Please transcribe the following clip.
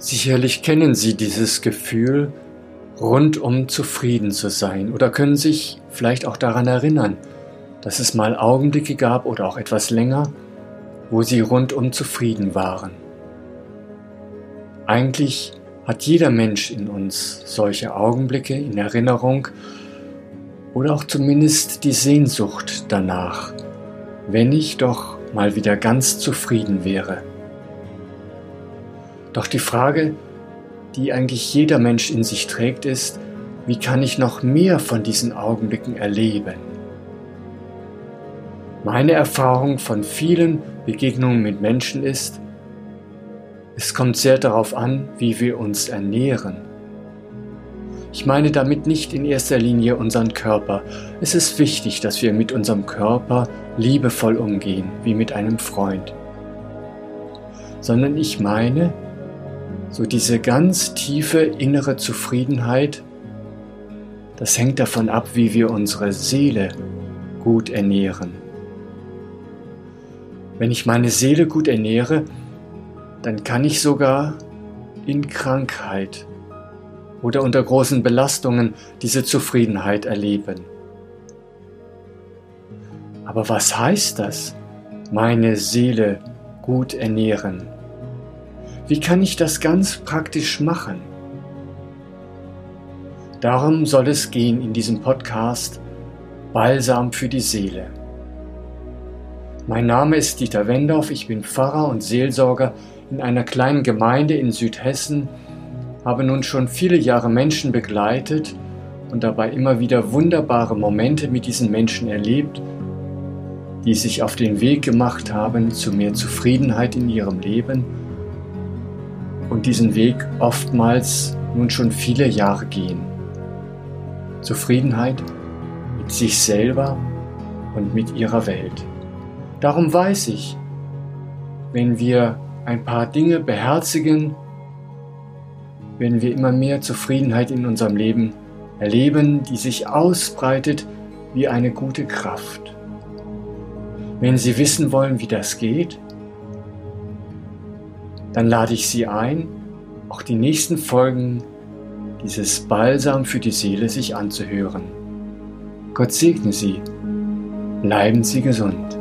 Sicherlich kennen Sie dieses Gefühl, rundum zufrieden zu sein oder können sich vielleicht auch daran erinnern, dass es mal Augenblicke gab oder auch etwas länger, wo Sie rundum zufrieden waren. Eigentlich hat jeder Mensch in uns solche Augenblicke in Erinnerung oder auch zumindest die Sehnsucht danach, wenn ich doch mal wieder ganz zufrieden wäre. Doch die Frage, die eigentlich jeder Mensch in sich trägt, ist, wie kann ich noch mehr von diesen Augenblicken erleben? Meine Erfahrung von vielen Begegnungen mit Menschen ist, es kommt sehr darauf an, wie wir uns ernähren. Ich meine damit nicht in erster Linie unseren Körper. Es ist wichtig, dass wir mit unserem Körper liebevoll umgehen, wie mit einem Freund. Sondern ich meine, so diese ganz tiefe innere Zufriedenheit, das hängt davon ab, wie wir unsere Seele gut ernähren. Wenn ich meine Seele gut ernähre, dann kann ich sogar in Krankheit oder unter großen Belastungen diese Zufriedenheit erleben. Aber was heißt das, meine Seele gut ernähren? Wie kann ich das ganz praktisch machen? Darum soll es gehen in diesem Podcast Balsam für die Seele. Mein Name ist Dieter Wendorf, ich bin Pfarrer und Seelsorger in einer kleinen Gemeinde in Südhessen, habe nun schon viele Jahre Menschen begleitet und dabei immer wieder wunderbare Momente mit diesen Menschen erlebt, die sich auf den Weg gemacht haben zu mehr Zufriedenheit in ihrem Leben und diesen Weg oftmals nun schon viele Jahre gehen. Zufriedenheit mit sich selber und mit ihrer Welt. Darum weiß ich, wenn wir ein paar Dinge beherzigen, wenn wir immer mehr Zufriedenheit in unserem Leben erleben, die sich ausbreitet wie eine gute Kraft. Wenn Sie wissen wollen, wie das geht, dann lade ich Sie ein, auch die nächsten Folgen dieses Balsam für die Seele sich anzuhören. Gott segne Sie. Bleiben Sie gesund.